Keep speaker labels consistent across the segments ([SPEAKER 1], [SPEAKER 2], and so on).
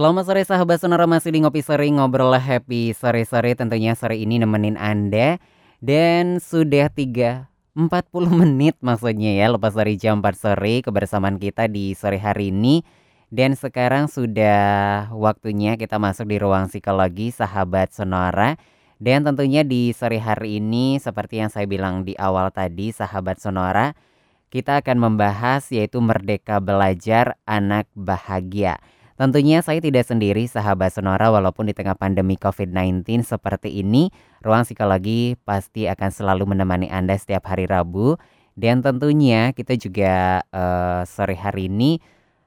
[SPEAKER 1] Selamat sore sahabat Sonora. Masih di Ngopi Sore Ngobrol Happy Sore-sore. Tentunya sore ini nemenin Anda. Dan sudah 3 40 menit maksudnya ya lepas dari jam 4 sore kebersamaan kita di sore hari ini. Dan sekarang sudah waktunya kita masuk di ruang psikologi sahabat Sonora. Dan tentunya di sore hari ini seperti yang saya bilang di awal tadi sahabat Sonora Kita akan membahas yaitu Merdeka Belajar Anak Bahagia Tentunya saya tidak sendiri sahabat Sonora walaupun di tengah pandemi COVID-19 seperti ini, ruang psikologi pasti akan selalu menemani Anda setiap hari Rabu dan tentunya kita juga uh, sore hari ini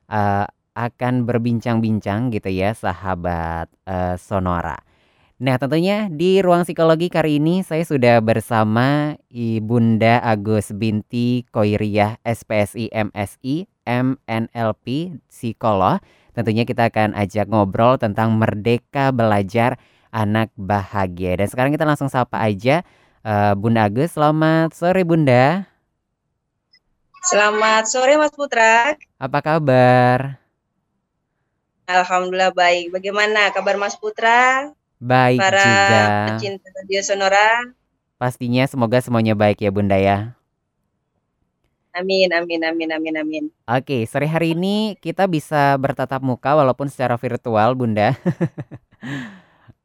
[SPEAKER 1] uh, akan berbincang-bincang gitu ya sahabat uh, Sonora. Nah tentunya di ruang psikologi kali ini saya sudah bersama Ibunda Agus Binti Koiriah SPSI MSI MNLP Psikolog Tentunya kita akan ajak ngobrol tentang merdeka belajar anak bahagia. Dan sekarang kita langsung sapa aja uh, Bunda Agus. Selamat sore Bunda.
[SPEAKER 2] Selamat sore Mas Putra.
[SPEAKER 1] Apa kabar?
[SPEAKER 2] Alhamdulillah baik. Bagaimana kabar Mas Putra?
[SPEAKER 1] Baik
[SPEAKER 2] Para
[SPEAKER 1] juga.
[SPEAKER 2] pecinta radio Sonora.
[SPEAKER 1] Pastinya semoga semuanya baik ya Bunda ya.
[SPEAKER 2] Amin, amin, amin, amin, amin.
[SPEAKER 1] Oke, sore hari ini kita bisa bertatap muka walaupun secara virtual, Bunda.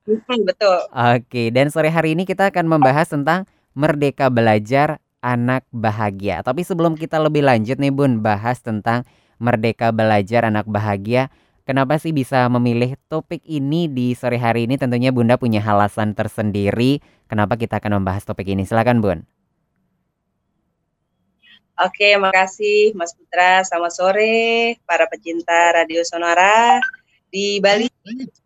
[SPEAKER 2] Hmm, betul.
[SPEAKER 1] Oke, dan sore hari ini kita akan membahas tentang Merdeka Belajar Anak Bahagia. Tapi sebelum kita lebih lanjut nih, Bun, bahas tentang Merdeka Belajar Anak Bahagia. Kenapa sih bisa memilih topik ini di sore hari ini? Tentunya Bunda punya alasan tersendiri kenapa kita akan membahas topik ini. Silakan, Bun.
[SPEAKER 2] Oke, makasih Mas Putra. Selamat sore para pecinta Radio Sonora di Bali.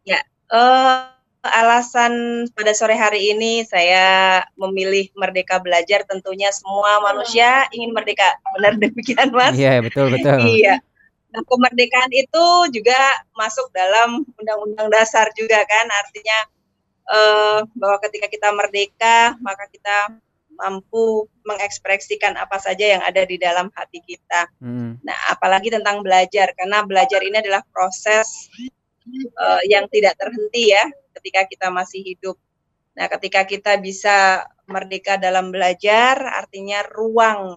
[SPEAKER 2] Ya, uh, alasan pada sore hari ini saya memilih Merdeka Belajar tentunya semua manusia ingin merdeka. Benar demikian, Mas?
[SPEAKER 1] Iya, betul, betul.
[SPEAKER 2] iya. Nah, kemerdekaan itu juga masuk dalam undang-undang dasar juga kan, artinya uh, bahwa ketika kita merdeka, maka kita mampu mengekspresikan apa saja yang ada di dalam hati kita. Hmm. Nah, apalagi tentang belajar, karena belajar ini adalah proses uh, yang tidak terhenti ya, ketika kita masih hidup. Nah, ketika kita bisa merdeka dalam belajar, artinya ruang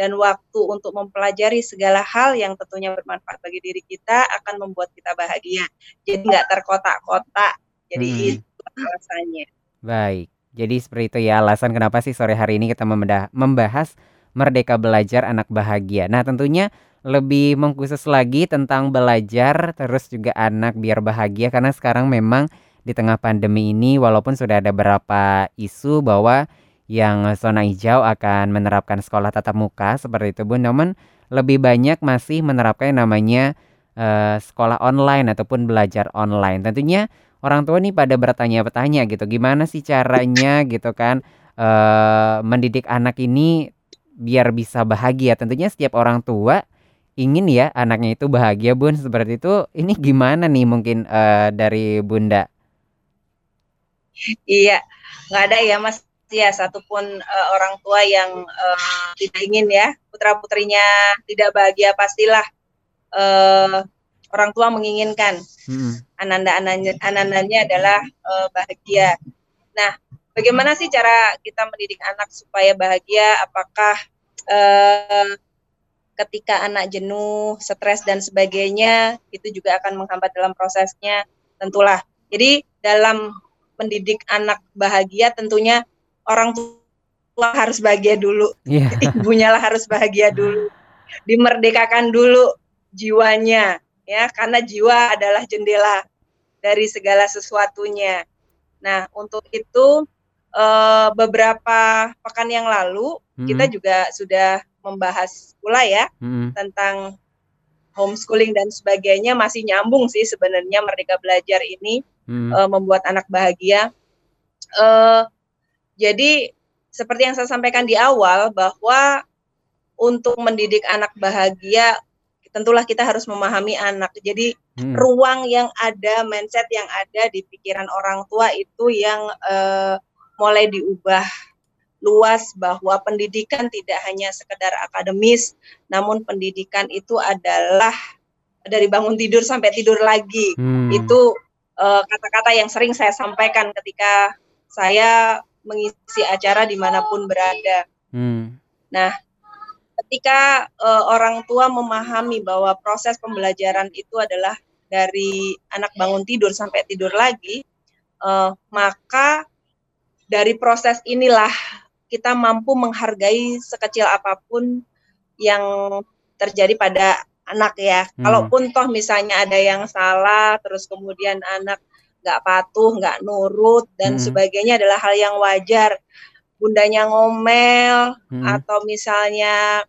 [SPEAKER 2] dan waktu untuk mempelajari segala hal yang tentunya bermanfaat bagi diri kita akan membuat kita bahagia. Jadi nggak terkotak-kotak. Jadi hmm. itu alasannya.
[SPEAKER 1] Baik. Jadi seperti itu ya alasan kenapa sih sore hari ini kita membahas Merdeka Belajar Anak Bahagia. Nah tentunya lebih mengkhusus lagi tentang belajar terus juga anak biar bahagia karena sekarang memang di tengah pandemi ini walaupun sudah ada beberapa isu bahwa yang zona hijau akan menerapkan sekolah tatap muka seperti itu Bun namun lebih banyak masih menerapkan yang namanya uh, sekolah online ataupun belajar online. Tentunya orang tua nih pada bertanya-tanya gitu gimana sih caranya? gitu kan uh, mendidik anak ini biar bisa bahagia. Tentunya setiap orang tua ingin ya anaknya itu bahagia bun. Seperti itu ini gimana nih mungkin uh, dari bunda?
[SPEAKER 2] Iya nggak ada ya mas. Ya satupun uh, orang tua yang uh, tidak ingin ya putra putrinya tidak bahagia pastilah uh, orang tua menginginkan hmm. ananda ananda anandanya adalah uh, bahagia. Nah, bagaimana sih cara kita mendidik anak supaya bahagia? Apakah uh, ketika anak jenuh, stres dan sebagainya itu juga akan menghambat dalam prosesnya? Tentulah. Jadi dalam mendidik anak bahagia tentunya orang tua harus bahagia dulu. Yeah. Ibunya lah harus bahagia dulu. Dimerdekakan dulu jiwanya ya karena jiwa adalah jendela dari segala sesuatunya. Nah, untuk itu uh, beberapa pekan yang lalu hmm. kita juga sudah membahas pula ya hmm. tentang homeschooling dan sebagainya masih nyambung sih sebenarnya Merdeka Belajar ini hmm. uh, membuat anak bahagia. Uh, jadi seperti yang saya sampaikan di awal bahwa untuk mendidik anak bahagia tentulah kita harus memahami anak. Jadi hmm. ruang yang ada, mindset yang ada di pikiran orang tua itu yang uh, mulai diubah luas bahwa pendidikan tidak hanya sekedar akademis, namun pendidikan itu adalah dari bangun tidur sampai tidur lagi.
[SPEAKER 1] Hmm.
[SPEAKER 2] Itu eh, kata-kata yang sering saya sampaikan ketika saya mengisi acara di mana pun berada.
[SPEAKER 1] Hmm.
[SPEAKER 2] Nah, ketika eh, orang tua memahami bahwa proses pembelajaran itu adalah dari anak bangun tidur sampai tidur lagi, eh, maka dari proses inilah kita mampu menghargai sekecil apa pun yang terjadi pada anak ya.
[SPEAKER 1] Hmm.
[SPEAKER 2] Kalaupun toh misalnya ada yang salah, terus kemudian anak nggak patuh, nggak nurut dan
[SPEAKER 1] Hmm.
[SPEAKER 2] sebagainya adalah hal yang wajar. Bundanya ngomel
[SPEAKER 1] Hmm.
[SPEAKER 2] atau misalnya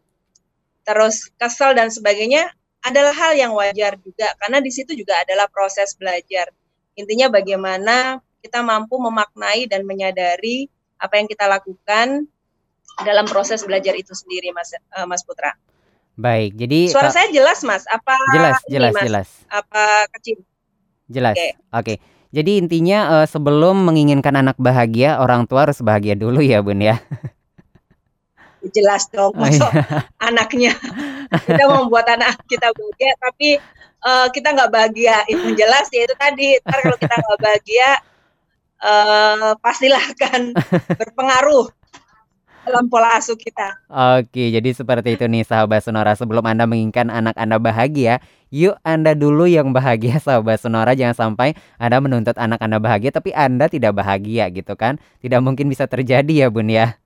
[SPEAKER 2] terus kesel dan sebagainya adalah hal yang wajar juga karena di situ juga adalah proses belajar. Intinya bagaimana kita mampu memaknai dan menyadari apa yang kita lakukan dalam proses belajar itu sendiri, Mas eh, Mas Putra.
[SPEAKER 1] Baik. Jadi
[SPEAKER 2] Suara saya jelas, Mas? Apa
[SPEAKER 1] jelas,
[SPEAKER 2] ini,
[SPEAKER 1] jelas,
[SPEAKER 2] Mas?
[SPEAKER 1] jelas.
[SPEAKER 2] Apa kecil?
[SPEAKER 1] Jelas.
[SPEAKER 2] Oke.
[SPEAKER 1] Oke. Jadi intinya eh, sebelum menginginkan anak bahagia, orang tua harus bahagia dulu ya, Bun ya.
[SPEAKER 2] Jelas dong,
[SPEAKER 1] Oh,
[SPEAKER 2] masuk
[SPEAKER 1] iya.
[SPEAKER 2] anaknya. Kita membuat anak kita bahagia, tapi eh, kita nggak bahagia. Yang jelas ya itu tadi. Ntar kalau kita nggak bahagia, eh, pastilah akan berpengaruh dalam pola asuh kita.
[SPEAKER 1] Oke, jadi seperti itu nih sahabat Sonora. Sebelum Anda menginginkan anak Anda bahagia, yuk Anda dulu yang bahagia sahabat Sonora. Jangan sampai Anda menuntut anak Anda bahagia tapi Anda tidak bahagia gitu kan. Tidak mungkin bisa terjadi ya, Bun ya.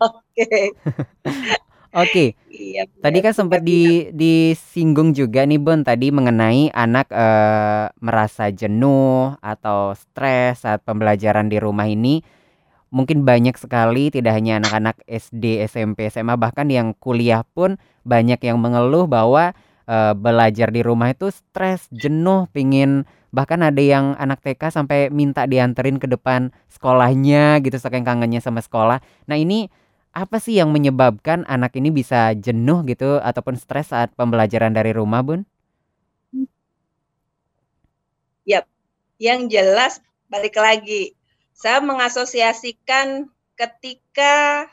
[SPEAKER 2] Oke.
[SPEAKER 1] Oke,
[SPEAKER 2] Iya.
[SPEAKER 1] tadi kan sempat di disinggung juga nih Bun tadi mengenai anak eh, merasa jenuh atau stres saat pembelajaran di rumah ini. Mungkin banyak sekali tidak hanya anak-anak SD, SMP, SMA bahkan yang kuliah pun banyak yang mengeluh bahwa eh, belajar di rumah itu stres, jenuh, pingin bahkan ada yang anak TK sampai minta dianterin ke depan sekolahnya gitu saking kangennya sama sekolah. Nah, ini apa sih yang menyebabkan anak ini bisa jenuh gitu ataupun stres saat pembelajaran dari rumah, Bun?
[SPEAKER 2] Yang jelas balik lagi, saya mengasosiasikan ketika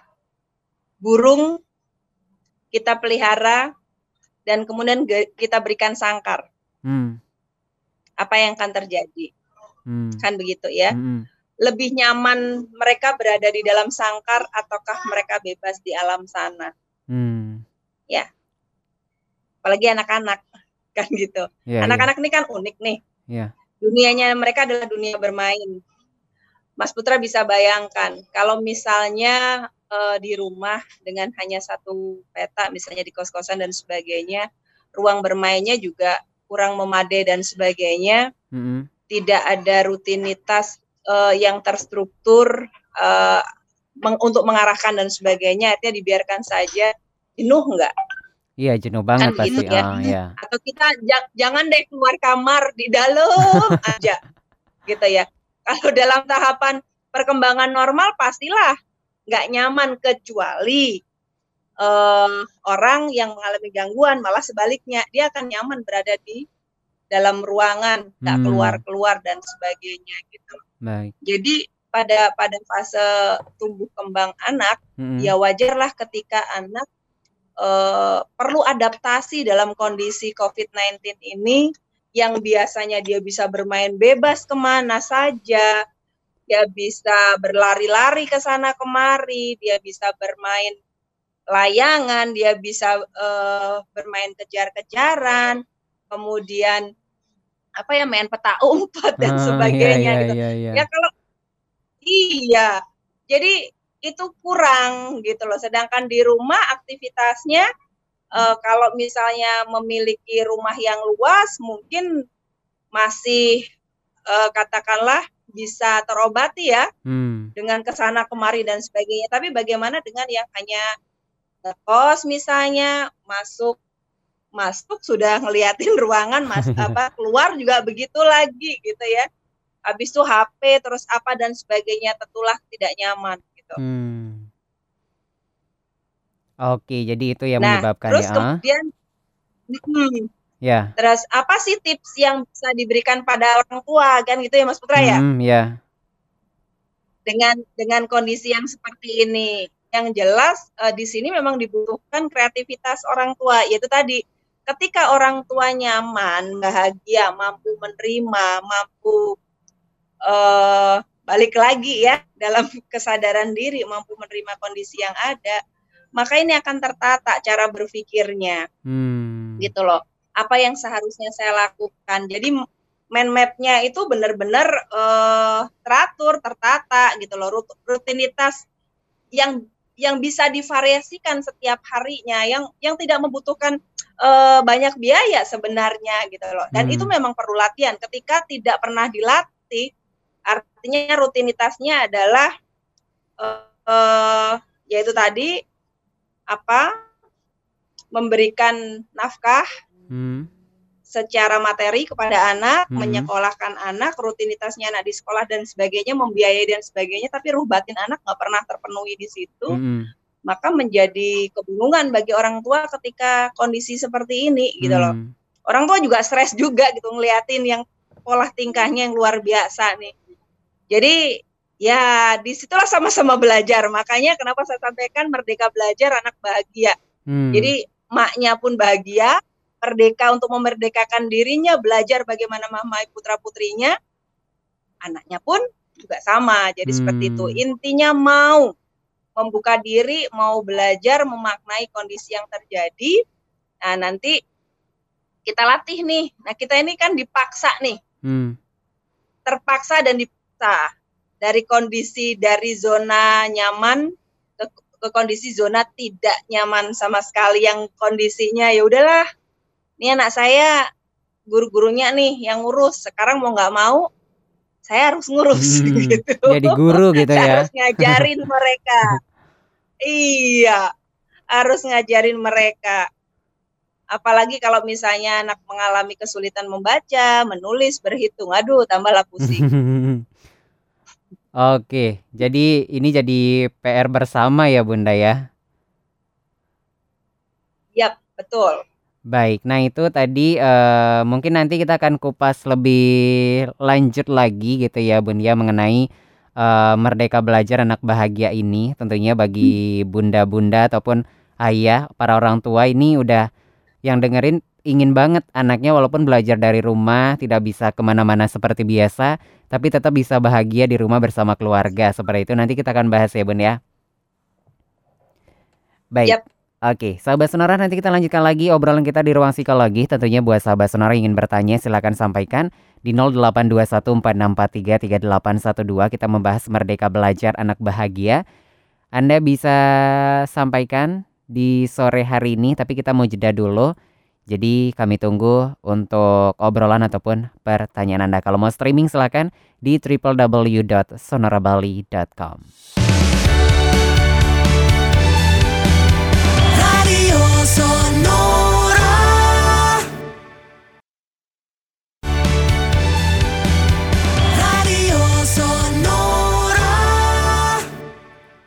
[SPEAKER 2] burung kita pelihara dan kemudian kita berikan sangkar,
[SPEAKER 1] Hmm.
[SPEAKER 2] Apa yang akan terjadi?
[SPEAKER 1] Hmm.
[SPEAKER 2] Kan begitu ya.
[SPEAKER 1] hmm,
[SPEAKER 2] Lebih nyaman mereka berada di dalam sangkar ataukah mereka bebas di alam sana?
[SPEAKER 1] hmm.
[SPEAKER 2] Apalagi anak-anak kan gitu.
[SPEAKER 1] Ya, ya.
[SPEAKER 2] Anak-anak ini kan unik nih.
[SPEAKER 1] Iya.
[SPEAKER 2] Dunianya mereka adalah dunia bermain. Mas Putra bisa bayangkan kalau misalnya eh, di rumah dengan hanya satu peta, misalnya di kos-kosan dan sebagainya, ruang bermainnya juga kurang memadai dan sebagainya,
[SPEAKER 1] Mm-mm.
[SPEAKER 2] tidak ada rutinitas eh, yang terstruktur eh, meng- untuk mengarahkan dan sebagainya, artinya dibiarkan saja jenuh enggak?
[SPEAKER 1] Iya, jenuh banget
[SPEAKER 2] Kan
[SPEAKER 1] pasti.
[SPEAKER 2] gitu ya.
[SPEAKER 1] Ah, ya.
[SPEAKER 2] atau kita ja- jangan deh keluar kamar di dalam aja gitu ya kalau dalam tahapan perkembangan normal pastilah nggak nyaman kecuali eh, orang yang mengalami gangguan malah sebaliknya dia akan nyaman berada di dalam ruangan nggak
[SPEAKER 1] Hmm.
[SPEAKER 2] keluar keluar dan sebagainya gitu
[SPEAKER 1] Baik.
[SPEAKER 2] jadi pada pada fase tumbuh kembang anak
[SPEAKER 1] Mm-mm.
[SPEAKER 2] ya wajarlah ketika anak eh, perlu adaptasi dalam kondisi COVID-19 ini yang biasanya dia bisa bermain bebas ke mana saja, dia bisa berlari-lari ke sana kemari, dia bisa bermain layangan, dia bisa eh, bermain kejar-kejaran, kemudian apa ya main peta umpet dan
[SPEAKER 1] Ah,
[SPEAKER 2] sebagainya
[SPEAKER 1] iya,
[SPEAKER 2] gitu.
[SPEAKER 1] iya, iya,
[SPEAKER 2] Ya kalau iya, jadi itu kurang gitu loh. Sedangkan di rumah aktivitasnya eh, kalau misalnya memiliki rumah yang luas mungkin masih eh, katakanlah bisa terobati ya
[SPEAKER 1] Hmm.
[SPEAKER 2] dengan ke sana kemari dan sebagainya. Tapi bagaimana dengan yang hanya kos misalnya masuk masuk sudah ngeliatin ruangan mas apa keluar juga begitu lagi gitu ya habis itu HP terus apa dan sebagainya tentulah tidak nyaman gitu
[SPEAKER 1] Hmm. Oke, jadi itu yang
[SPEAKER 2] nah
[SPEAKER 1] menyebabkan
[SPEAKER 2] terus
[SPEAKER 1] ya.
[SPEAKER 2] kemudian hmm,
[SPEAKER 1] Ya.
[SPEAKER 2] terus apa sih tips yang bisa diberikan pada orang tua kan gitu ya Mas Putra ya
[SPEAKER 1] Hmm, ya.
[SPEAKER 2] dengan dengan kondisi yang seperti ini. Yang jelas eh, di sini memang dibutuhkan kreativitas orang tua, yaitu tadi ketika orang tua nyaman, bahagia, mampu menerima, mampu uh, balik lagi ya dalam kesadaran diri, mampu menerima kondisi yang ada, maka ini akan tertata cara berpikirnya, hmm. gitu loh. Apa yang seharusnya saya lakukan. Jadi mind mapnya itu benar-benar uh, teratur, tertata, gitu loh. Rutinitas yang yang bisa divariasikan setiap harinya, yang yang tidak membutuhkan uh, banyak biaya sebenarnya gitu loh. Dan hmm. itu memang perlu latihan. Ketika tidak pernah dilatih, artinya rutinitasnya adalah uh, uh, yaitu tadi apa memberikan nafkah hmm. Secara materi kepada anak, hmm. menyekolahkan anak, rutinitasnya anak di sekolah dan sebagainya, membiayai dan sebagainya, tapi ruh batin anak nggak pernah terpenuhi di situ. Hmm maka menjadi kebingungan bagi orang tua ketika kondisi seperti ini gitu loh. Hmm. Orang tua juga stres juga gitu ngeliatin yang pola tingkahnya yang luar biasa nih. Jadi ya di situlah sama-sama belajar. Makanya kenapa saya sampaikan merdeka belajar anak bahagia. Hmm. Jadi maknya pun bahagia, merdeka untuk memerdekakan dirinya, belajar bagaimana mamai putra putrinya, anaknya pun juga sama. Jadi hmm. seperti itu. Hmm. Intinya mau membuka diri, mau belajar memaknai kondisi yang terjadi. Nah, nanti kita latih nih. Nah, kita ini kan dipaksa nih. Hmm. Terpaksa dan dipaksa dari kondisi dari zona nyaman ke, ke kondisi zona tidak nyaman sama sekali yang kondisinya ya udahlah. Ini anak saya guru-gurunya nih yang ngurus. Sekarang mau nggak mau saya harus ngurus hmm, gitu.
[SPEAKER 1] Jadi guru gitu ya.
[SPEAKER 2] harus ngajarin mereka. Iya, harus ngajarin mereka. Apalagi kalau misalnya anak mengalami kesulitan membaca, menulis, berhitung. Aduh, tambahlah pusing.
[SPEAKER 1] Oke, jadi ini jadi PR bersama ya Bunda ya?
[SPEAKER 2] Yap, betul.
[SPEAKER 1] Baik, nah itu tadi uh, mungkin nanti kita akan kupas lebih lanjut lagi gitu ya Bunda ya mengenai uh, Merdeka Belajar Anak Bahagia ini. Tentunya bagi bunda-bunda ataupun ayah, para orang tua ini udah yang dengerin ingin banget anaknya walaupun belajar dari rumah tidak bisa ke mana-mana seperti biasa tapi tetap bisa bahagia di rumah bersama keluarga. Seperti itu nanti kita akan bahas ya bun ya. Baik. Yep. Oke, sahabat sonora nanti kita lanjutkan lagi obrolan kita di ruang psikologi. Tentunya buat sahabat sonora yang ingin bertanya silahkan sampaikan di 082146433812 kita membahas Merdeka Belajar Anak Bahagia. Anda bisa sampaikan di sore hari ini tapi kita mau jeda dulu. Jadi kami tunggu untuk obrolan ataupun pertanyaan Anda. Kalau mau streaming silahkan di www.sonorabali.com.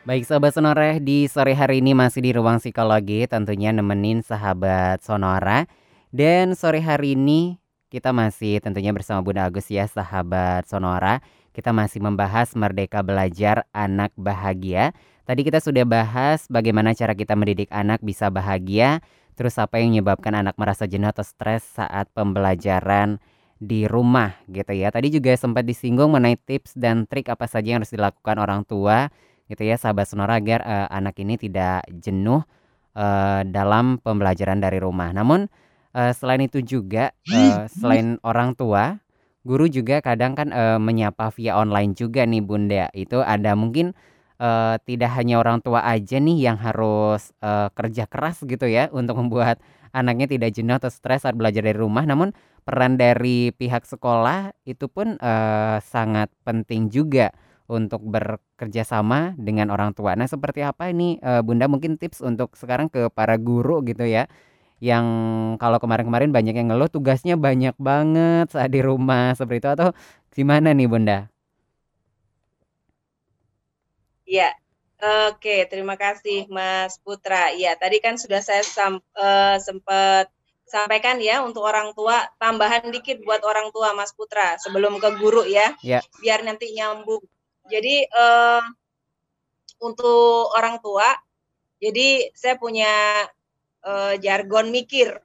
[SPEAKER 1] Baik sahabat Sonora, di sore hari ini masih di ruang psikologi tentunya nemenin sahabat Sonora. Dan sore hari ini kita masih tentunya bersama Bunda Agus ya sahabat Sonora. Kita masih membahas Merdeka Belajar Anak Bahagia. Tadi kita sudah bahas bagaimana cara kita mendidik anak bisa bahagia. Terus apa yang menyebabkan anak merasa jenuh atau stres saat pembelajaran di rumah gitu ya. Tadi juga sempat disinggung mengenai tips dan trik apa saja yang harus dilakukan orang tua gitu ya sahabat sonora agar uh, anak ini tidak jenuh uh, dalam pembelajaran dari rumah. Namun uh, selain itu juga uh, selain orang tua, guru juga kadang kan uh, menyapa via online juga nih Bunda. Itu ada mungkin uh, tidak hanya orang tua aja nih yang harus uh, kerja keras gitu ya untuk membuat anaknya tidak jenuh atau stres saat belajar dari rumah. Namun peran dari pihak sekolah itu pun uh, sangat penting juga untuk bekerja sama dengan orang tua. Nah, seperti apa ini uh, Bunda mungkin tips untuk sekarang ke para guru gitu ya. Yang kalau kemarin-kemarin banyak yang ngeluh tugasnya banyak banget saat di rumah seperti itu atau gimana nih Bunda?
[SPEAKER 2] Iya. Oke, terima kasih Mas Putra. Iya, tadi kan sudah saya sam, uh, sempat sampaikan ya untuk orang tua tambahan dikit buat orang tua Mas Putra sebelum ke guru ya, ya. biar nanti nyambung jadi uh, untuk orang tua, jadi saya punya uh, jargon mikir.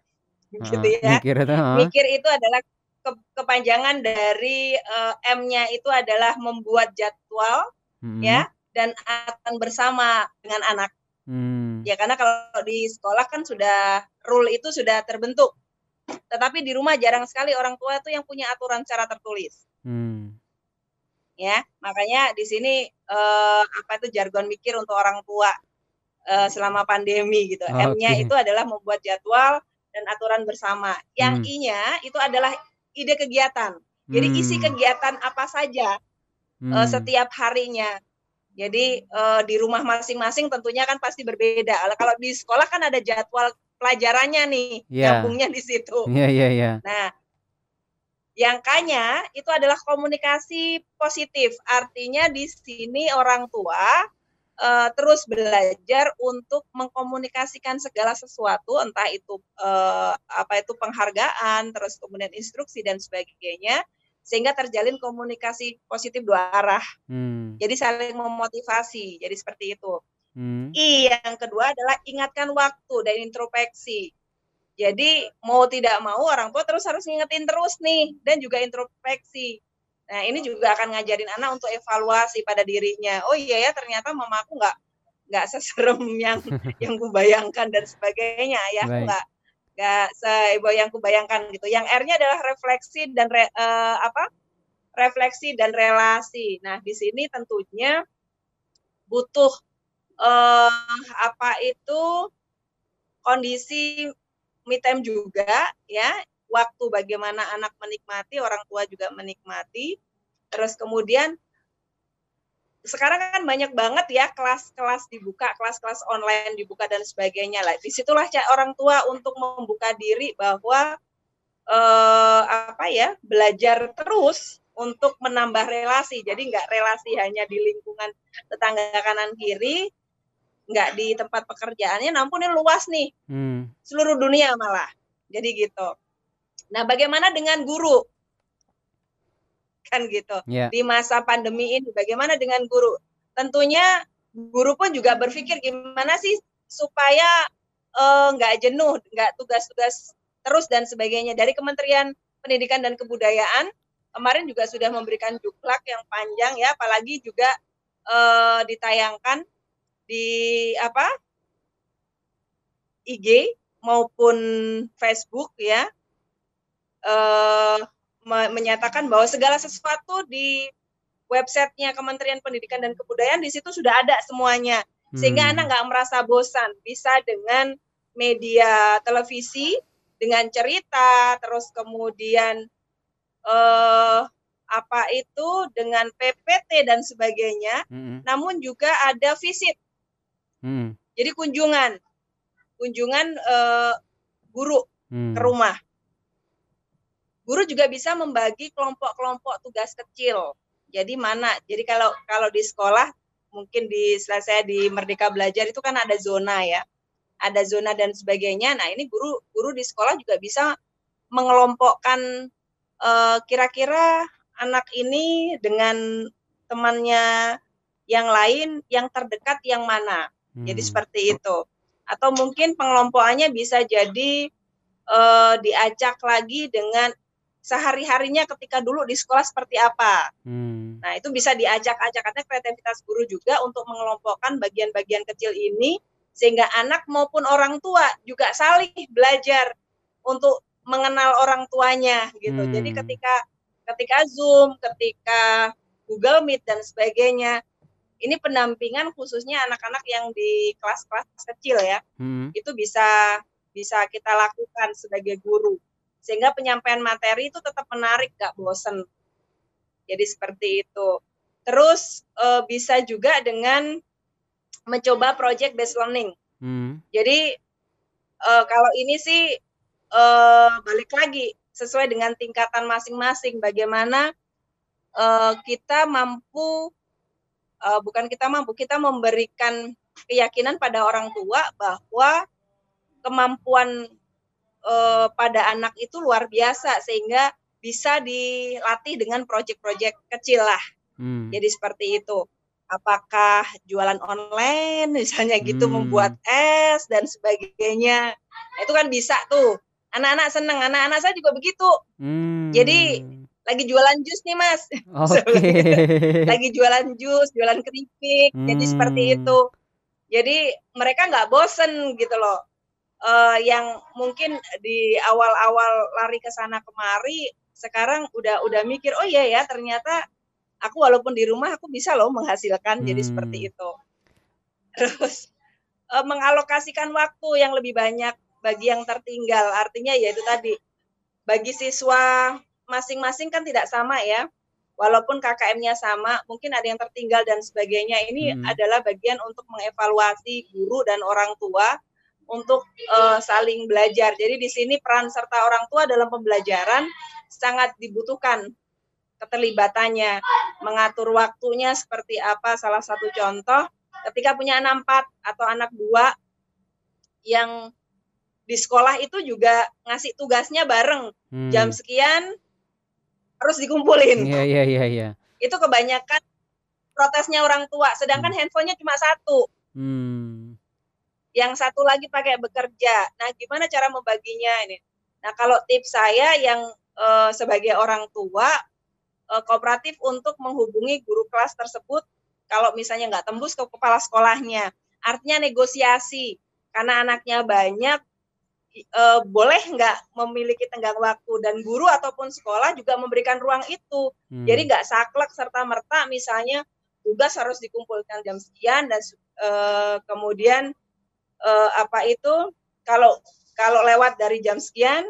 [SPEAKER 2] gitu ya.
[SPEAKER 1] Mikir itu, heeh.
[SPEAKER 2] Mikir itu adalah ke kepanjangan dari uh, M-nya itu adalah membuat jadwal
[SPEAKER 1] Mhm.
[SPEAKER 2] ya dan akan bersama dengan anak.
[SPEAKER 1] Hmm.
[SPEAKER 2] Ya karena kalau di sekolah kan sudah rule itu sudah terbentuk. Tetapi di rumah jarang sekali orang tua itu yang punya aturan secara tertulis.
[SPEAKER 1] Hmm.
[SPEAKER 2] Ya, makanya di sini eh, apa itu jargon mikir untuk orang tua eh, selama pandemi gitu. M-nya
[SPEAKER 1] Oke.
[SPEAKER 2] itu adalah membuat jadwal dan aturan bersama. Yang
[SPEAKER 1] Hmm.
[SPEAKER 2] I-nya itu adalah ide kegiatan. Jadi isi
[SPEAKER 1] Hmm.
[SPEAKER 2] kegiatan apa saja eh,
[SPEAKER 1] Hmm.
[SPEAKER 2] setiap harinya. Jadi eh, di rumah masing-masing tentunya kan pasti berbeda. Kalau di sekolah kan ada jadwal pelajarannya nih, nyambungnya di situ.
[SPEAKER 1] Iya iya iya.
[SPEAKER 2] Nah, yang kanya itu adalah komunikasi positif. Artinya di sini orang tua eh, terus belajar untuk mengkomunikasikan segala sesuatu, entah itu eh, apa itu penghargaan, terus kemudian instruksi dan sebagainya, sehingga terjalin komunikasi positif dua arah.
[SPEAKER 1] Hmm.
[SPEAKER 2] Jadi saling memotivasi. Jadi seperti itu.
[SPEAKER 1] Hmm.
[SPEAKER 2] I yang kedua adalah ingatkan waktu dan introspeksi. Jadi mau tidak mau orang tua terus harus ngingetin terus nih dan juga introspeksi. Nah ini juga akan ngajarin anak untuk evaluasi pada dirinya. Oh iya ya ternyata mama aku nggak nggak seserem yang yang kubayangkan dan sebagainya. Ya aku
[SPEAKER 1] Baik.
[SPEAKER 2] nggak nggak seheboh yang kubayangkan gitu. Yang R-nya adalah refleksi dan re- eh, apa? Refleksi dan relasi. Nah di sini tentunya butuh eh apa itu kondisi me time juga ya waktu bagaimana anak menikmati orang tua juga menikmati terus kemudian sekarang kan banyak banget ya kelas-kelas dibuka kelas-kelas online dibuka dan sebagainya lah. Di situlah orang tua untuk membuka diri bahwa eh, apa ya belajar terus untuk menambah relasi. Jadi nggak relasi hanya di lingkungan tetangga kanan kiri nggak di tempat pekerjaannya namun ini luas nih.
[SPEAKER 1] Hmm.
[SPEAKER 2] seluruh dunia malah. Jadi gitu. Nah bagaimana dengan guru kan gitu.
[SPEAKER 1] Ya.
[SPEAKER 2] di masa pandemi ini bagaimana dengan guru? Tentunya guru pun juga berpikir gimana sih supaya eh, nggak jenuh nggak tugas-tugas terus dan sebagainya. Dari Kementerian Pendidikan dan Kebudayaan kemarin juga sudah memberikan juklak yang panjang ya apalagi juga eh, ditayangkan di apa IG maupun Facebook ya. Me- menyatakan bahwa segala sesuatu di websitenya Kementerian Pendidikan dan Kebudayaan di situ sudah ada semuanya sehingga
[SPEAKER 1] Hmm.
[SPEAKER 2] anak nggak merasa bosan bisa dengan media televisi dengan cerita terus kemudian eh apa itu dengan PPT dan sebagainya
[SPEAKER 1] Hmm.
[SPEAKER 2] namun juga ada visit
[SPEAKER 1] Hmm.
[SPEAKER 2] jadi kunjungan kunjungan eh, guru
[SPEAKER 1] Hmm.
[SPEAKER 2] ke rumah guru juga bisa membagi kelompok-kelompok tugas kecil. Jadi mana? Jadi kalau kalau di sekolah mungkin di saya di Merdeka Belajar itu kan ada zona ya. Ada zona dan sebagainya. Nah ini guru guru di sekolah juga bisa mengelompokkan eh, kira-kira anak ini dengan temannya yang lain yang terdekat yang mana. Jadi
[SPEAKER 1] Hmm.
[SPEAKER 2] seperti itu. Atau mungkin pengelompokannya bisa jadi eh, diacak lagi dengan sehari-harinya ketika dulu di sekolah seperti apa.
[SPEAKER 1] Hmm.
[SPEAKER 2] Nah, itu bisa diacak-acak karena kreativitas guru juga untuk mengelompokkan bagian-bagian kecil ini sehingga anak maupun orang tua juga saling belajar untuk mengenal orang tuanya gitu.
[SPEAKER 1] Hmm.
[SPEAKER 2] Jadi ketika ketika Zoom, ketika Google Meet dan sebagainya, ini pendampingan khususnya anak-anak yang di kelas-kelas kecil ya
[SPEAKER 1] Hmm.
[SPEAKER 2] itu bisa bisa kita lakukan sebagai guru sehingga penyampaian materi itu tetap menarik gak bosen. Jadi seperti itu. Terus eh, bisa juga dengan mencoba project based learning.
[SPEAKER 1] Hmm.
[SPEAKER 2] jadi eh, kalau ini sih eh, balik lagi sesuai dengan tingkatan masing-masing. Bagaimana eh, kita mampu eh, bukan kita mampu kita memberikan keyakinan pada orang tua bahwa kemampuan eh, pada anak itu luar biasa sehingga bisa dilatih dengan proyek-proyek kecil lah
[SPEAKER 1] Hmm.
[SPEAKER 2] jadi seperti itu apakah jualan online misalnya gitu
[SPEAKER 1] Hmm.
[SPEAKER 2] membuat es dan sebagainya Nah, itu kan bisa tuh anak-anak seneng, anak-anak saya juga begitu.
[SPEAKER 1] Hmm.
[SPEAKER 2] Jadi lagi jualan jus nih mas,
[SPEAKER 1] Oke.
[SPEAKER 2] lagi jualan jus, jualan keripik, jadi seperti
[SPEAKER 1] Hmm.
[SPEAKER 2] itu. Jadi mereka nggak bosen gitu loh. Eh, yang mungkin di awal-awal lari ke sana kemari, sekarang udah udah mikir, oh iya ya ternyata aku walaupun di rumah aku bisa loh menghasilkan, jadi seperti
[SPEAKER 1] Hmm.
[SPEAKER 2] itu. Terus eh, mengalokasikan waktu yang lebih banyak bagi yang tertinggal, artinya yaitu tadi bagi siswa masing-masing kan tidak sama ya. Walaupun KKM-nya sama, mungkin ada yang tertinggal dan sebagainya. Ini
[SPEAKER 1] Hmm.
[SPEAKER 2] adalah bagian untuk mengevaluasi guru dan orang tua untuk eh, saling belajar. Jadi di sini peran serta orang tua dalam pembelajaran sangat dibutuhkan keterlibatannya, mengatur waktunya seperti apa. Salah satu contoh, ketika punya anak empat atau anak dua yang di sekolah itu juga ngasih tugasnya bareng
[SPEAKER 1] Hmm.
[SPEAKER 2] jam sekian harus dikumpulin.
[SPEAKER 1] Iya iya iya iya.
[SPEAKER 2] Itu kebanyakan protesnya orang tua. Sedangkan handphonenya cuma satu,
[SPEAKER 1] Hmm.
[SPEAKER 2] Yang satu lagi pakai bekerja. Nah, gimana cara membaginya ini? Nah, kalau tips saya yang eh, sebagai orang tua eh, kooperatif untuk menghubungi guru kelas tersebut kalau misalnya nggak tembus ke kepala sekolahnya. Artinya negosiasi karena anaknya banyak eh, boleh nggak memiliki tenggang waktu dan guru ataupun sekolah juga memberikan ruang itu.
[SPEAKER 1] Hmm.
[SPEAKER 2] Jadi nggak saklek serta merta misalnya tugas harus dikumpulkan jam sekian dan eh, kemudian eh, apa itu kalau kalau lewat dari jam sekian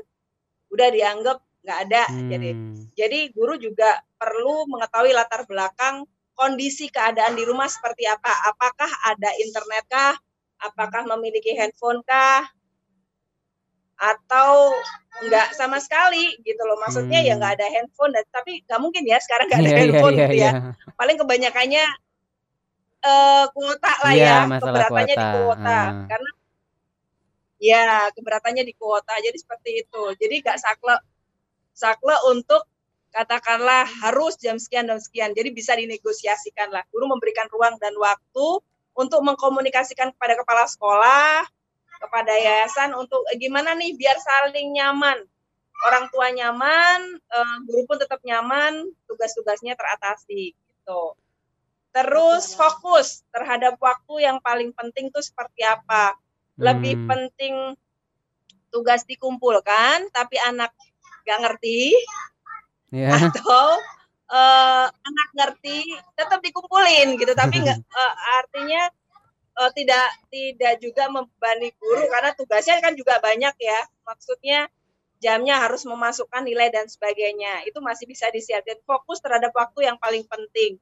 [SPEAKER 2] udah dianggap nggak ada. Jadi
[SPEAKER 1] Hmm.
[SPEAKER 2] jadi guru juga perlu mengetahui latar belakang kondisi keadaan di rumah seperti apa. Apakah ada internet kah? Apakah memiliki handphone kah? Atau enggak sama sekali gitu loh. Maksudnya ya
[SPEAKER 1] Hmm.
[SPEAKER 2] nggak ada handphone dan tapi nggak mungkin ya sekarang nggak ada
[SPEAKER 1] Iya iya
[SPEAKER 2] handphone
[SPEAKER 1] iya
[SPEAKER 2] gitu
[SPEAKER 1] iya.
[SPEAKER 2] ya. Paling kebanyakannya eh kuota lah
[SPEAKER 1] Iya,
[SPEAKER 2] ya,
[SPEAKER 1] masalah
[SPEAKER 2] keberatannya di
[SPEAKER 1] kuota,
[SPEAKER 2] kuota.
[SPEAKER 1] heeh.
[SPEAKER 2] Karena ya keberatannya di kuota. Jadi seperti itu. Jadi nggak saklek saklek untuk katakanlah harus jam sekian dan sekian. Jadi bisa dinegosiasikan lah. Guru memberikan ruang dan waktu untuk mengkomunikasikan kepada kepala sekolah, kepada yayasan untuk eh, gimana nih biar saling nyaman. Orang tua nyaman, eh, guru pun tetap nyaman, tugas-tugasnya teratasi gitu. Terus fokus terhadap waktu yang paling penting tuh seperti apa? Lebih
[SPEAKER 1] Hmm.
[SPEAKER 2] penting tugas dikumpulkan tapi anak gak ngerti.
[SPEAKER 1] Iya.
[SPEAKER 2] atau eh, anak ngerti tetap dikumpulin gitu. Tapi nggak eh, artinya eh, tidak tidak juga membebani guru karena tugasnya kan juga banyak ya. Maksudnya jamnya harus memasukkan nilai dan sebagainya. Itu masih bisa disiapkan. Fokus terhadap waktu yang paling penting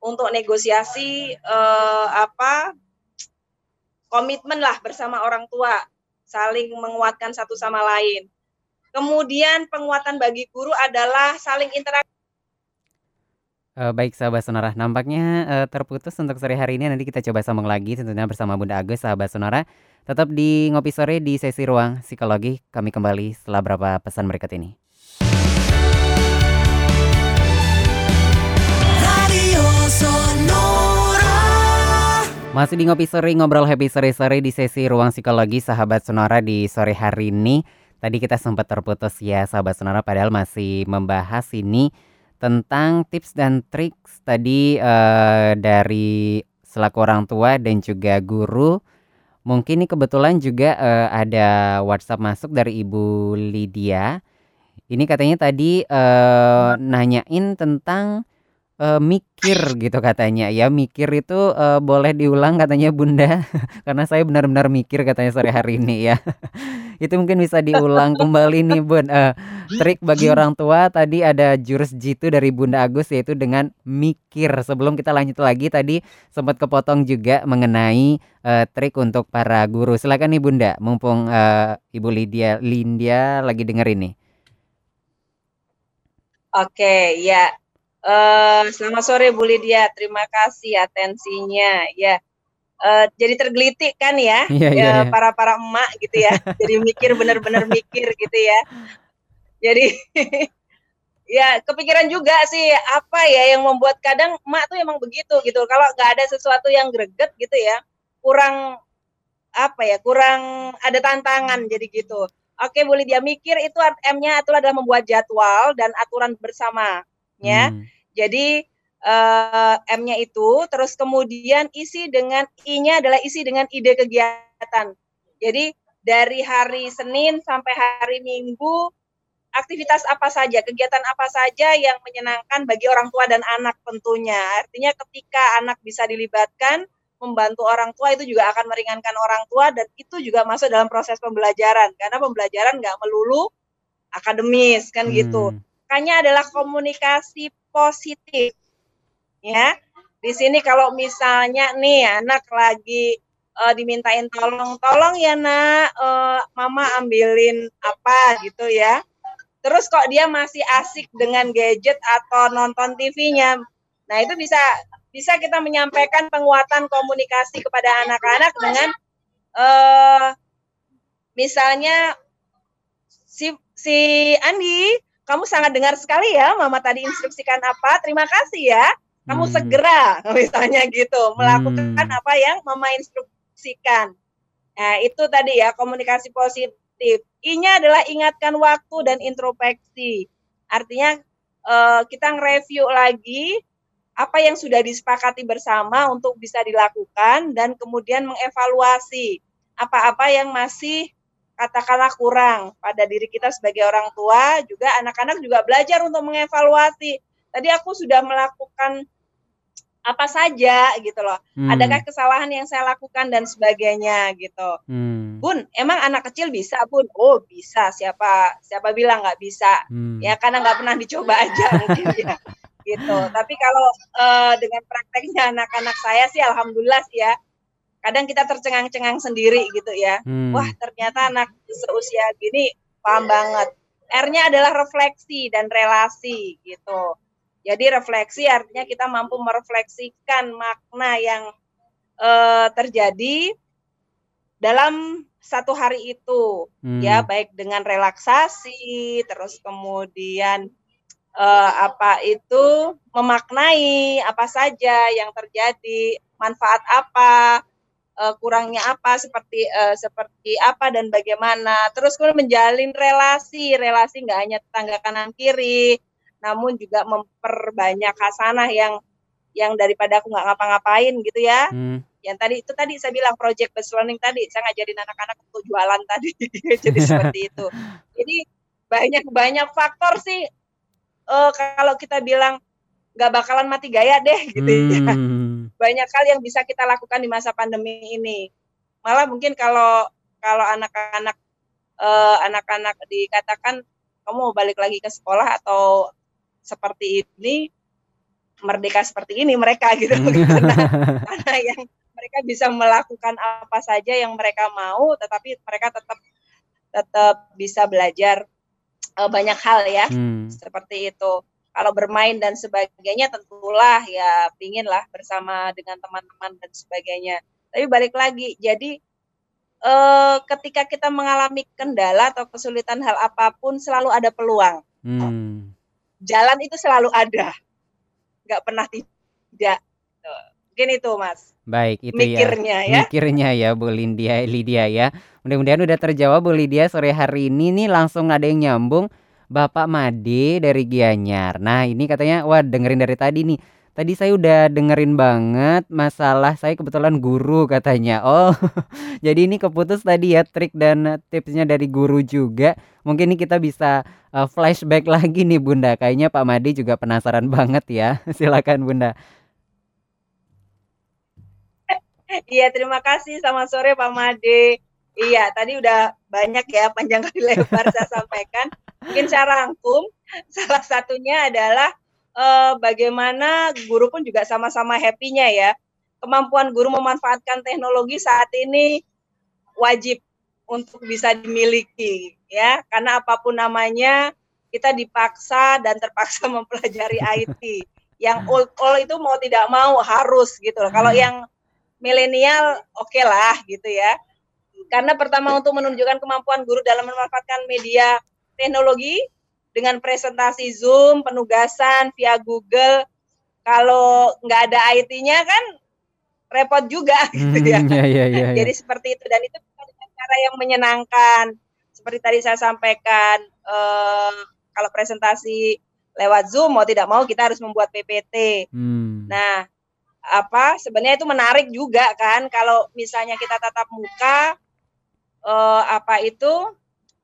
[SPEAKER 2] untuk negosiasi eh, apa komitmen lah bersama orang tua saling menguatkan satu sama lain Kemudian penguatan bagi guru adalah saling interaksi.
[SPEAKER 1] Eh, baik sahabat sonora, nampaknya eh, terputus untuk sore hari ini. Nanti kita coba sambung lagi tentunya bersama Bunda Agus, sahabat sonora. Tetap di ngopi sore di sesi ruang psikologi. Kami kembali setelah berapa pesan berikut ini. Masih di ngopi sore ngobrol happy sore-sore di sesi ruang psikologi sahabat sonora di sore hari ini. Tadi kita sempat terputus ya sahabat sonora padahal masih membahas ini tentang tips dan trik tadi eh, dari selaku orang tua dan juga guru. Mungkin ini kebetulan juga eh, ada WhatsApp masuk dari Ibu Lydia. Ini katanya tadi eh, nanyain tentang eh, mikir gitu katanya. Ya mikir itu eh, boleh diulang katanya bunda. Karena saya benar-benar mikir katanya sore hari ini ya. Itu mungkin bisa diulang kembali nih bun. Eh, trik bagi orang tua tadi ada jurus jitu dari bunda Agus yaitu dengan mikir. Sebelum kita lanjut lagi tadi sempat kepotong juga mengenai eh, trik untuk para guru. Silakan nih bunda. Mumpung eh, ibu Lydia Lindia lagi denger ini
[SPEAKER 2] Oke, ya. Eh, selamat sore Bu Lydia, terima kasih atensinya. Ya, Eh, jadi tergelitik kan ya,
[SPEAKER 1] iya,
[SPEAKER 2] ya,
[SPEAKER 1] iya.
[SPEAKER 2] para para emak gitu ya. Jadi mikir benar-benar mikir gitu ya. Jadi ya kepikiran juga sih apa ya yang membuat kadang emak tuh emang begitu gitu. Kalau nggak ada sesuatu yang greget gitu ya, kurang apa ya, kurang ada tantangan jadi gitu. Oke, boleh dia mikir itu M-nya adalah membuat jadwal dan aturan bersamanya.
[SPEAKER 1] Hmm.
[SPEAKER 2] Jadi eh, M-nya itu terus kemudian isi dengan I-nya adalah isi dengan ide kegiatan. Jadi dari hari Senin sampai hari Minggu aktivitas apa saja, kegiatan apa saja yang menyenangkan bagi orang tua dan anak tentunya. Artinya ketika anak bisa dilibatkan membantu orang tua itu juga akan meringankan orang tua dan itu juga masuk dalam proses pembelajaran karena pembelajaran nggak melulu akademis kan gitu. Makanya adalah komunikasi positif. Ya. Di sini kalau misalnya nih anak lagi eh, dimintain tolong, tolong ya nak, eh, mama ambilin apa gitu ya. Terus kok dia masih asik dengan gadget atau nonton TV-nya. Nah, itu bisa bisa kita menyampaikan penguatan komunikasi kepada anak-anak dengan eh misalnya si si Andi, kamu sangat dengar sekali ya Mama tadi instruksikan apa? Terima kasih ya. Kamu
[SPEAKER 1] Hmm.
[SPEAKER 2] segera misalnya gitu melakukan
[SPEAKER 1] Hmm.
[SPEAKER 2] apa yang Mama instruksikan. Nah, itu tadi ya komunikasi positif. I-nya adalah ingatkan waktu dan introspeksi. Artinya eh, kita nge-review lagi apa yang sudah disepakati bersama untuk bisa dilakukan dan kemudian mengevaluasi apa-apa yang masih katakanlah kurang pada diri kita sebagai orang tua juga anak-anak juga belajar untuk mengevaluasi. Tadi aku sudah melakukan apa saja gitu loh.
[SPEAKER 1] Hmm.
[SPEAKER 2] adakah kesalahan yang saya lakukan dan sebagainya gitu.
[SPEAKER 1] Hmm.
[SPEAKER 2] Bun emang anak kecil bisa Bun? Oh bisa. Siapa siapa bilang nggak bisa?
[SPEAKER 1] Hmm.
[SPEAKER 2] ya karena nggak pernah dicoba aja mungkin ya. Gitu. Tapi kalau eh, dengan prakteknya anak-anak saya sih alhamdulillah sih ya kadang kita tercengang-cengang sendiri gitu ya
[SPEAKER 1] Hmm.
[SPEAKER 2] wah ternyata anak seusia gini paham banget R-nya adalah refleksi dan relasi gitu jadi refleksi artinya kita mampu merefleksikan makna yang eh, terjadi dalam satu hari itu
[SPEAKER 1] Hmm.
[SPEAKER 2] ya baik dengan relaksasi terus kemudian eh, apa itu memaknai apa saja yang terjadi manfaat apa eh, kurangnya apa seperti eh, seperti apa dan bagaimana. Terus kemudian menjalin relasi. Relasi nggak hanya tetangga kanan kiri namun juga memperbanyak hasanah yang yang daripada aku nggak ngapa-ngapain gitu ya.
[SPEAKER 1] Hmm.
[SPEAKER 2] yang tadi itu tadi saya bilang project based learning tadi saya ngajarin anak-anak untuk jualan tadi. Jadi seperti itu. Jadi banyak banyak faktor sih. Eh, kalau kita bilang nggak bakalan mati gaya deh gitu ya.
[SPEAKER 1] Hmm.
[SPEAKER 2] Banyak hal yang bisa kita lakukan di masa pandemi ini. Malah mungkin kalau kalau anak-anak eh, anak-anak dikatakan kamu mau balik lagi ke sekolah atau seperti ini merdeka seperti ini mereka gitu. Karena karena yang mereka bisa melakukan apa saja yang mereka mau tetapi mereka tetap tetap bisa belajar eh, banyak hal ya
[SPEAKER 1] Hmm.
[SPEAKER 2] seperti itu kalau bermain dan sebagainya tentulah ya pinginlah bersama dengan teman-teman dan sebagainya tapi balik lagi jadi eh, ketika kita mengalami kendala atau kesulitan hal apa pun selalu ada peluang
[SPEAKER 1] Hmm.
[SPEAKER 2] jalan itu selalu ada nggak pernah tidak Tuh. mungkin itu mas
[SPEAKER 1] Baik, itu ya.
[SPEAKER 2] mikirnya ya
[SPEAKER 1] Mikirnya ya Bu Lydia, Lydia ya. Mudah-mudahan udah terjawab Bu Lydia sore hari ini nih langsung ada yang nyambung Bapak Made dari Gianyar. Nah, ini katanya wah dengerin dari tadi nih. Tadi saya udah dengerin banget masalah saya kebetulan guru katanya. Oh, jadi ini keputus tadi ya trik dan tipsnya dari guru juga. Mungkin ini kita bisa uh, flashback lagi nih Bunda. Kayaknya Pak Made juga penasaran banget ya. Silakan Bunda.
[SPEAKER 2] Iya, terima kasih. Selamat sore Pak Made. Iya, tadi udah banyak ya panjang kali lebar saya sampaikan. Mungkin saya rangkum. Salah satunya adalah eh, bagaimana guru pun juga sama-sama happy-nya ya. Kemampuan guru memanfaatkan teknologi saat ini wajib untuk bisa dimiliki ya. Karena apa pun namanya kita dipaksa dan terpaksa mempelajari IT. Yang old old itu mau tidak mau harus gitu loh. Kalau yang milenial oke lah gitu ya. Karena pertama untuk menunjukkan kemampuan guru dalam memanfaatkan media teknologi dengan presentasi Zoom, penugasan via Google. Kalau nggak ada IT-nya kan repot juga gitu ya.
[SPEAKER 1] Hmm, ya, ya, ya, ya.
[SPEAKER 2] Jadi seperti itu dan itu cara yang menyenangkan seperti tadi saya sampaikan eh, kalau presentasi lewat Zoom mau tidak mau kita harus membuat PPT.
[SPEAKER 1] Hmm.
[SPEAKER 2] Nah, apa sebenarnya itu menarik juga kan kalau misalnya kita tatap muka eh, apa itu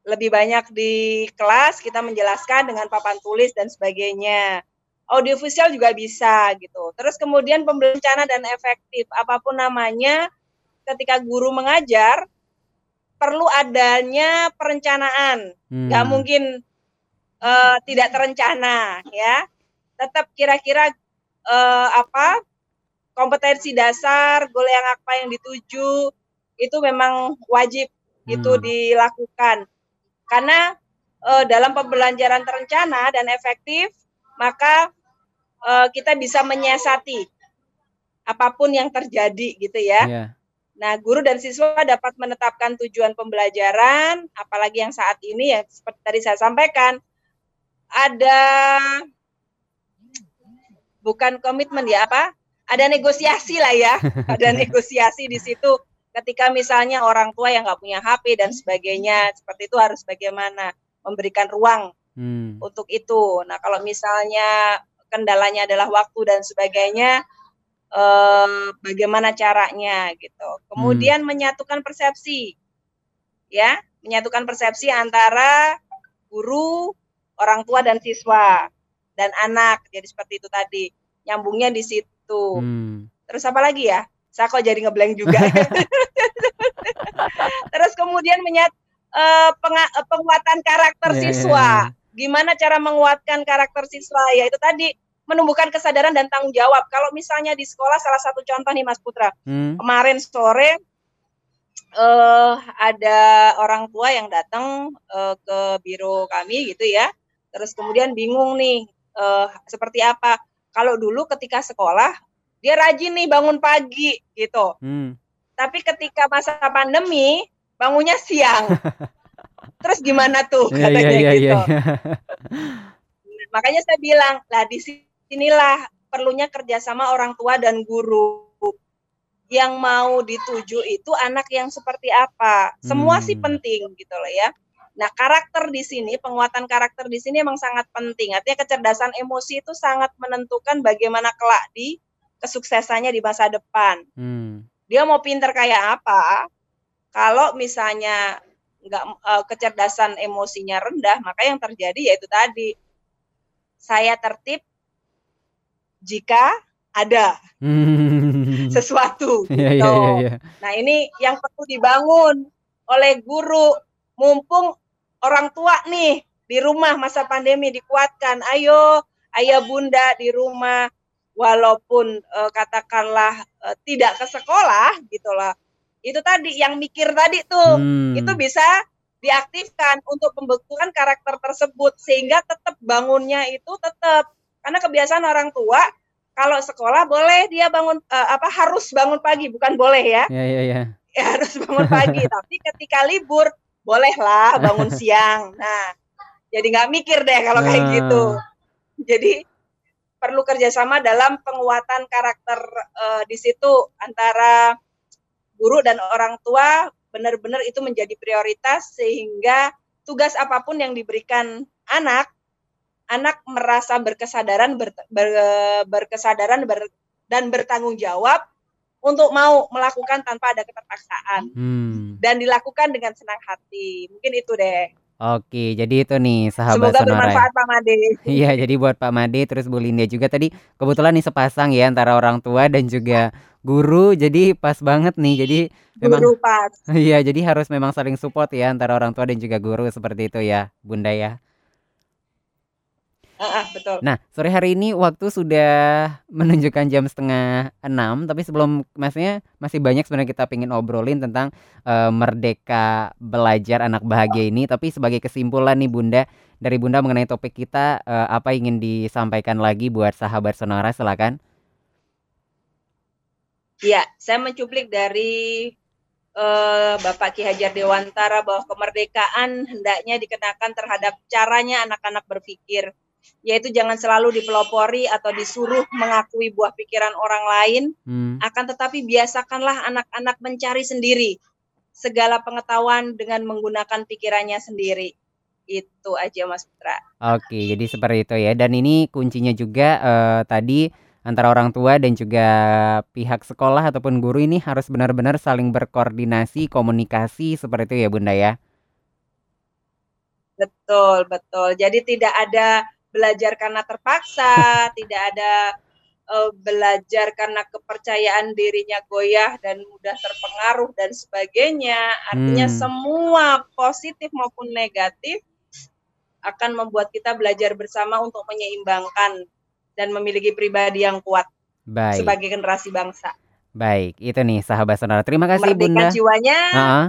[SPEAKER 2] lebih banyak di kelas kita menjelaskan dengan papan tulis dan sebagainya. Audiovisual juga bisa gitu. Terus kemudian pemberencana dan efektif apa pun namanya ketika guru mengajar perlu adanya perencanaan.
[SPEAKER 1] Hmm.
[SPEAKER 2] Nggak mungkin eh, tidak terencana ya. Tetap kira-kira eh, apa kompetensi dasar, goal yang apa yang dituju itu memang wajib itu
[SPEAKER 1] Hmm.
[SPEAKER 2] dilakukan. Karena eh, dalam pembelajaran terencana dan efektif, maka eh, kita bisa menyiasati apa pun yang terjadi gitu ya.
[SPEAKER 1] Iya.
[SPEAKER 2] Nah, guru dan siswa dapat menetapkan tujuan pembelajaran, apalagi yang saat ini ya seperti tadi saya sampaikan, ada bukan komitmen ya apa? Ada negosiasi lah ya, ada negosiasi di situ. Ketika misalnya orang tua yang nggak punya HP dan sebagainya, seperti itu harus bagaimana memberikan ruang
[SPEAKER 1] Hmm.
[SPEAKER 2] untuk itu. Nah, kalau misalnya kendalanya adalah waktu dan sebagainya, eh, bagaimana caranya gitu. Kemudian menyatukan persepsi, ya, menyatukan persepsi antara guru, orang tua dan siswa dan anak. Jadi seperti itu tadi, nyambungnya di situ.
[SPEAKER 1] Hmm.
[SPEAKER 2] Terus apa lagi ya? Saya kok jadi ngeblank juga. Terus kemudian menyat eh, penguatan karakter
[SPEAKER 1] Iya, iya,
[SPEAKER 2] siswa.
[SPEAKER 1] iya.
[SPEAKER 2] Gimana cara menguatkan karakter siswa? Ya itu tadi menumbuhkan kesadaran dan tanggung jawab. Kalau misalnya di sekolah salah satu contoh nih Mas Putra,
[SPEAKER 1] Hmm.
[SPEAKER 2] kemarin sore eh ada orang tua yang datang eh, ke biro kami gitu ya. Terus kemudian bingung nih eh, seperti apa. Kalau dulu ketika sekolah dia rajin nih bangun pagi gitu.
[SPEAKER 1] Hmm.
[SPEAKER 2] Tapi ketika masa pandemi bangunnya siang. Terus gimana tuh
[SPEAKER 1] Iya,
[SPEAKER 2] katanya
[SPEAKER 1] iya, iya,
[SPEAKER 2] gitu.
[SPEAKER 1] iya.
[SPEAKER 2] Makanya saya bilang, lah di sinilah perlunya kerjasama orang tua dan guru. Yang mau dituju itu anak yang seperti apa. Semua sih
[SPEAKER 1] Hmm.
[SPEAKER 2] penting gitu loh ya. Nah karakter di sini, penguatan karakter di sini emang sangat penting. Artinya kecerdasan emosi itu sangat menentukan bagaimana kelak di kesuksesannya di masa depan.
[SPEAKER 1] Hmm.
[SPEAKER 2] Dia mau pinter kayak apa? Kalau misalnya nggak eh, kecerdasan emosinya rendah, maka yang terjadi yaitu tadi saya tertib jika ada
[SPEAKER 1] Hmm.
[SPEAKER 2] sesuatu
[SPEAKER 1] Iya,
[SPEAKER 2] gitu.
[SPEAKER 1] iya, iya, iya.
[SPEAKER 2] Nah, ini yang perlu dibangun oleh guru mumpung orang tua nih di rumah masa pandemi dikuatkan. Ayo, ayah bunda di rumah walaupun eh, katakanlah eh, tidak ke sekolah gitulah. Itu tadi yang mikir tadi tuh
[SPEAKER 1] Hmm.
[SPEAKER 2] itu bisa diaktifkan untuk pembekuan karakter tersebut sehingga tetap bangunnya itu tetap karena kebiasaan orang tua kalau sekolah boleh dia bangun eh, apa harus bangun pagi bukan boleh ya
[SPEAKER 1] Iya, iya, iya.
[SPEAKER 2] ya harus bangun pagi tapi ketika libur bolehlah bangun siang nah jadi nggak mikir deh kalau kayak
[SPEAKER 1] Ah.
[SPEAKER 2] gitu jadi perlu kerjasama dalam penguatan karakter eh, di situ antara guru dan orang tua benar-benar itu menjadi prioritas sehingga tugas apa pun yang diberikan anak anak merasa berkesadaran ber- ber- berkesadaran ber- dan bertanggung jawab untuk mau melakukan tanpa ada keterpaksaan
[SPEAKER 1] Hmm.
[SPEAKER 2] dan dilakukan dengan senang hati. Mungkin itu deh.
[SPEAKER 1] Oke, jadi itu nih sahabat
[SPEAKER 2] Semoga
[SPEAKER 1] Sonora.
[SPEAKER 2] bermanfaat Pak Made.
[SPEAKER 1] Iya, jadi buat Pak Made terus Bu Linda juga tadi kebetulan nih sepasang ya antara orang tua dan juga guru. Jadi pas banget nih. Jadi memang
[SPEAKER 2] Guru pas.
[SPEAKER 1] iya, jadi harus memang saling support ya antara orang tua dan juga guru seperti itu ya, Bunda ya.
[SPEAKER 2] Betul.
[SPEAKER 1] Nah, sore hari ini waktu sudah menunjukkan jam setengah enam, tapi sebelum maksudnya masih banyak sebenarnya kita pengen obrolin tentang eh, merdeka belajar anak bahagia ini. Tapi sebagai kesimpulan nih Bunda, dari Bunda mengenai topik kita, eh, apa ingin disampaikan lagi buat sahabat Sonora? Silakan.
[SPEAKER 2] Ya, saya mencuplik dari eh, Bapak Ki Hajar Dewantara bahwa kemerdekaan hendaknya dikenakan terhadap caranya anak-anak berpikir, yaitu jangan selalu dipelopori atau disuruh mengakui buah pikiran orang lain,
[SPEAKER 1] Hmm.
[SPEAKER 2] akan tetapi biasakanlah anak-anak mencari sendiri segala pengetahuan dengan menggunakan pikirannya sendiri. Itu aja Mas Putra.
[SPEAKER 1] Oke, jadi seperti itu ya. Dan ini kuncinya juga eh, tadi antara orang tua dan juga pihak sekolah ataupun guru ini harus benar-benar saling berkoordinasi, komunikasi seperti itu ya Bunda ya.
[SPEAKER 2] Betul, betul. Jadi tidak ada belajar karena terpaksa, tidak ada uh, belajar karena kepercayaan dirinya goyah dan mudah terpengaruh dan sebagainya. Artinya
[SPEAKER 1] Hmm.
[SPEAKER 2] semua positif maupun negatif akan membuat kita belajar bersama untuk menyeimbangkan dan memiliki pribadi yang kuat
[SPEAKER 1] Baik.
[SPEAKER 2] sebagai generasi bangsa.
[SPEAKER 1] Baik, itu nih sahabat sonora. Terima kasih
[SPEAKER 2] Merdeka
[SPEAKER 1] Bunda.
[SPEAKER 2] jiwanya,
[SPEAKER 1] Heeh.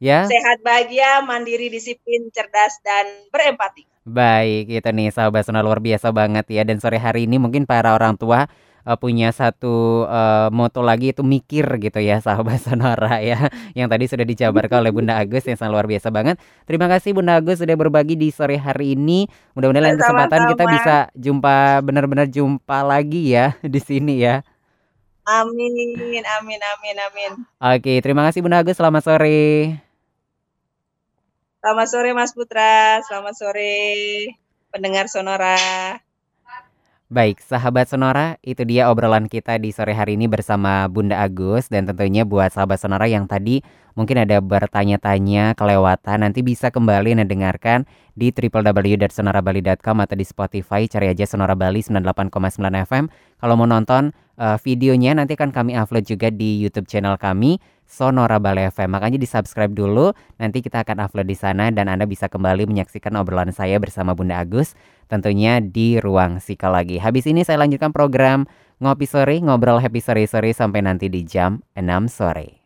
[SPEAKER 1] Ya.
[SPEAKER 2] sehat bahagia, mandiri, disiplin, cerdas dan berempati.
[SPEAKER 1] Baik, itu nih sahabat sonora luar biasa banget ya. Dan sore hari ini mungkin para orang tua eh, punya satu eh, moto lagi itu mikir gitu ya sahabat sonora ya. Yang tadi sudah dijabarkan oleh Bunda Agus yang sangat luar biasa banget. Terima kasih Bunda Agus sudah berbagi di sore hari ini. Mudah-mudahan lain kesempatan kita
[SPEAKER 2] Sama-sama.
[SPEAKER 1] bisa jumpa benar-benar jumpa lagi ya di sini ya.
[SPEAKER 2] Amin, amin, amin, amin.
[SPEAKER 1] Oke, terima kasih Bunda Agus. Selamat sore.
[SPEAKER 2] Selamat sore Mas Putra, selamat sore pendengar Sonora.
[SPEAKER 1] Baik, sahabat Sonora, itu dia obrolan kita di sore hari ini bersama Bunda Agus dan tentunya buat sahabat Sonora yang tadi mungkin ada bertanya-tanya kelewatan nanti bisa kembali mendengarkan di www.sonorabali.com atau di Spotify cari aja Sonora Bali 98,9 FM. Kalau mau nonton eh, videonya nanti akan kami upload juga di YouTube channel kami Sonora Bali FM. Makanya di-subscribe dulu, nanti kita akan upload di sana dan Anda bisa kembali menyaksikan obrolan saya bersama Bunda Agus tentunya di ruang psikologi. Habis ini saya lanjutkan program Ngopi Sore, ngobrol happy sore-sore sampai nanti di jam 6 sore.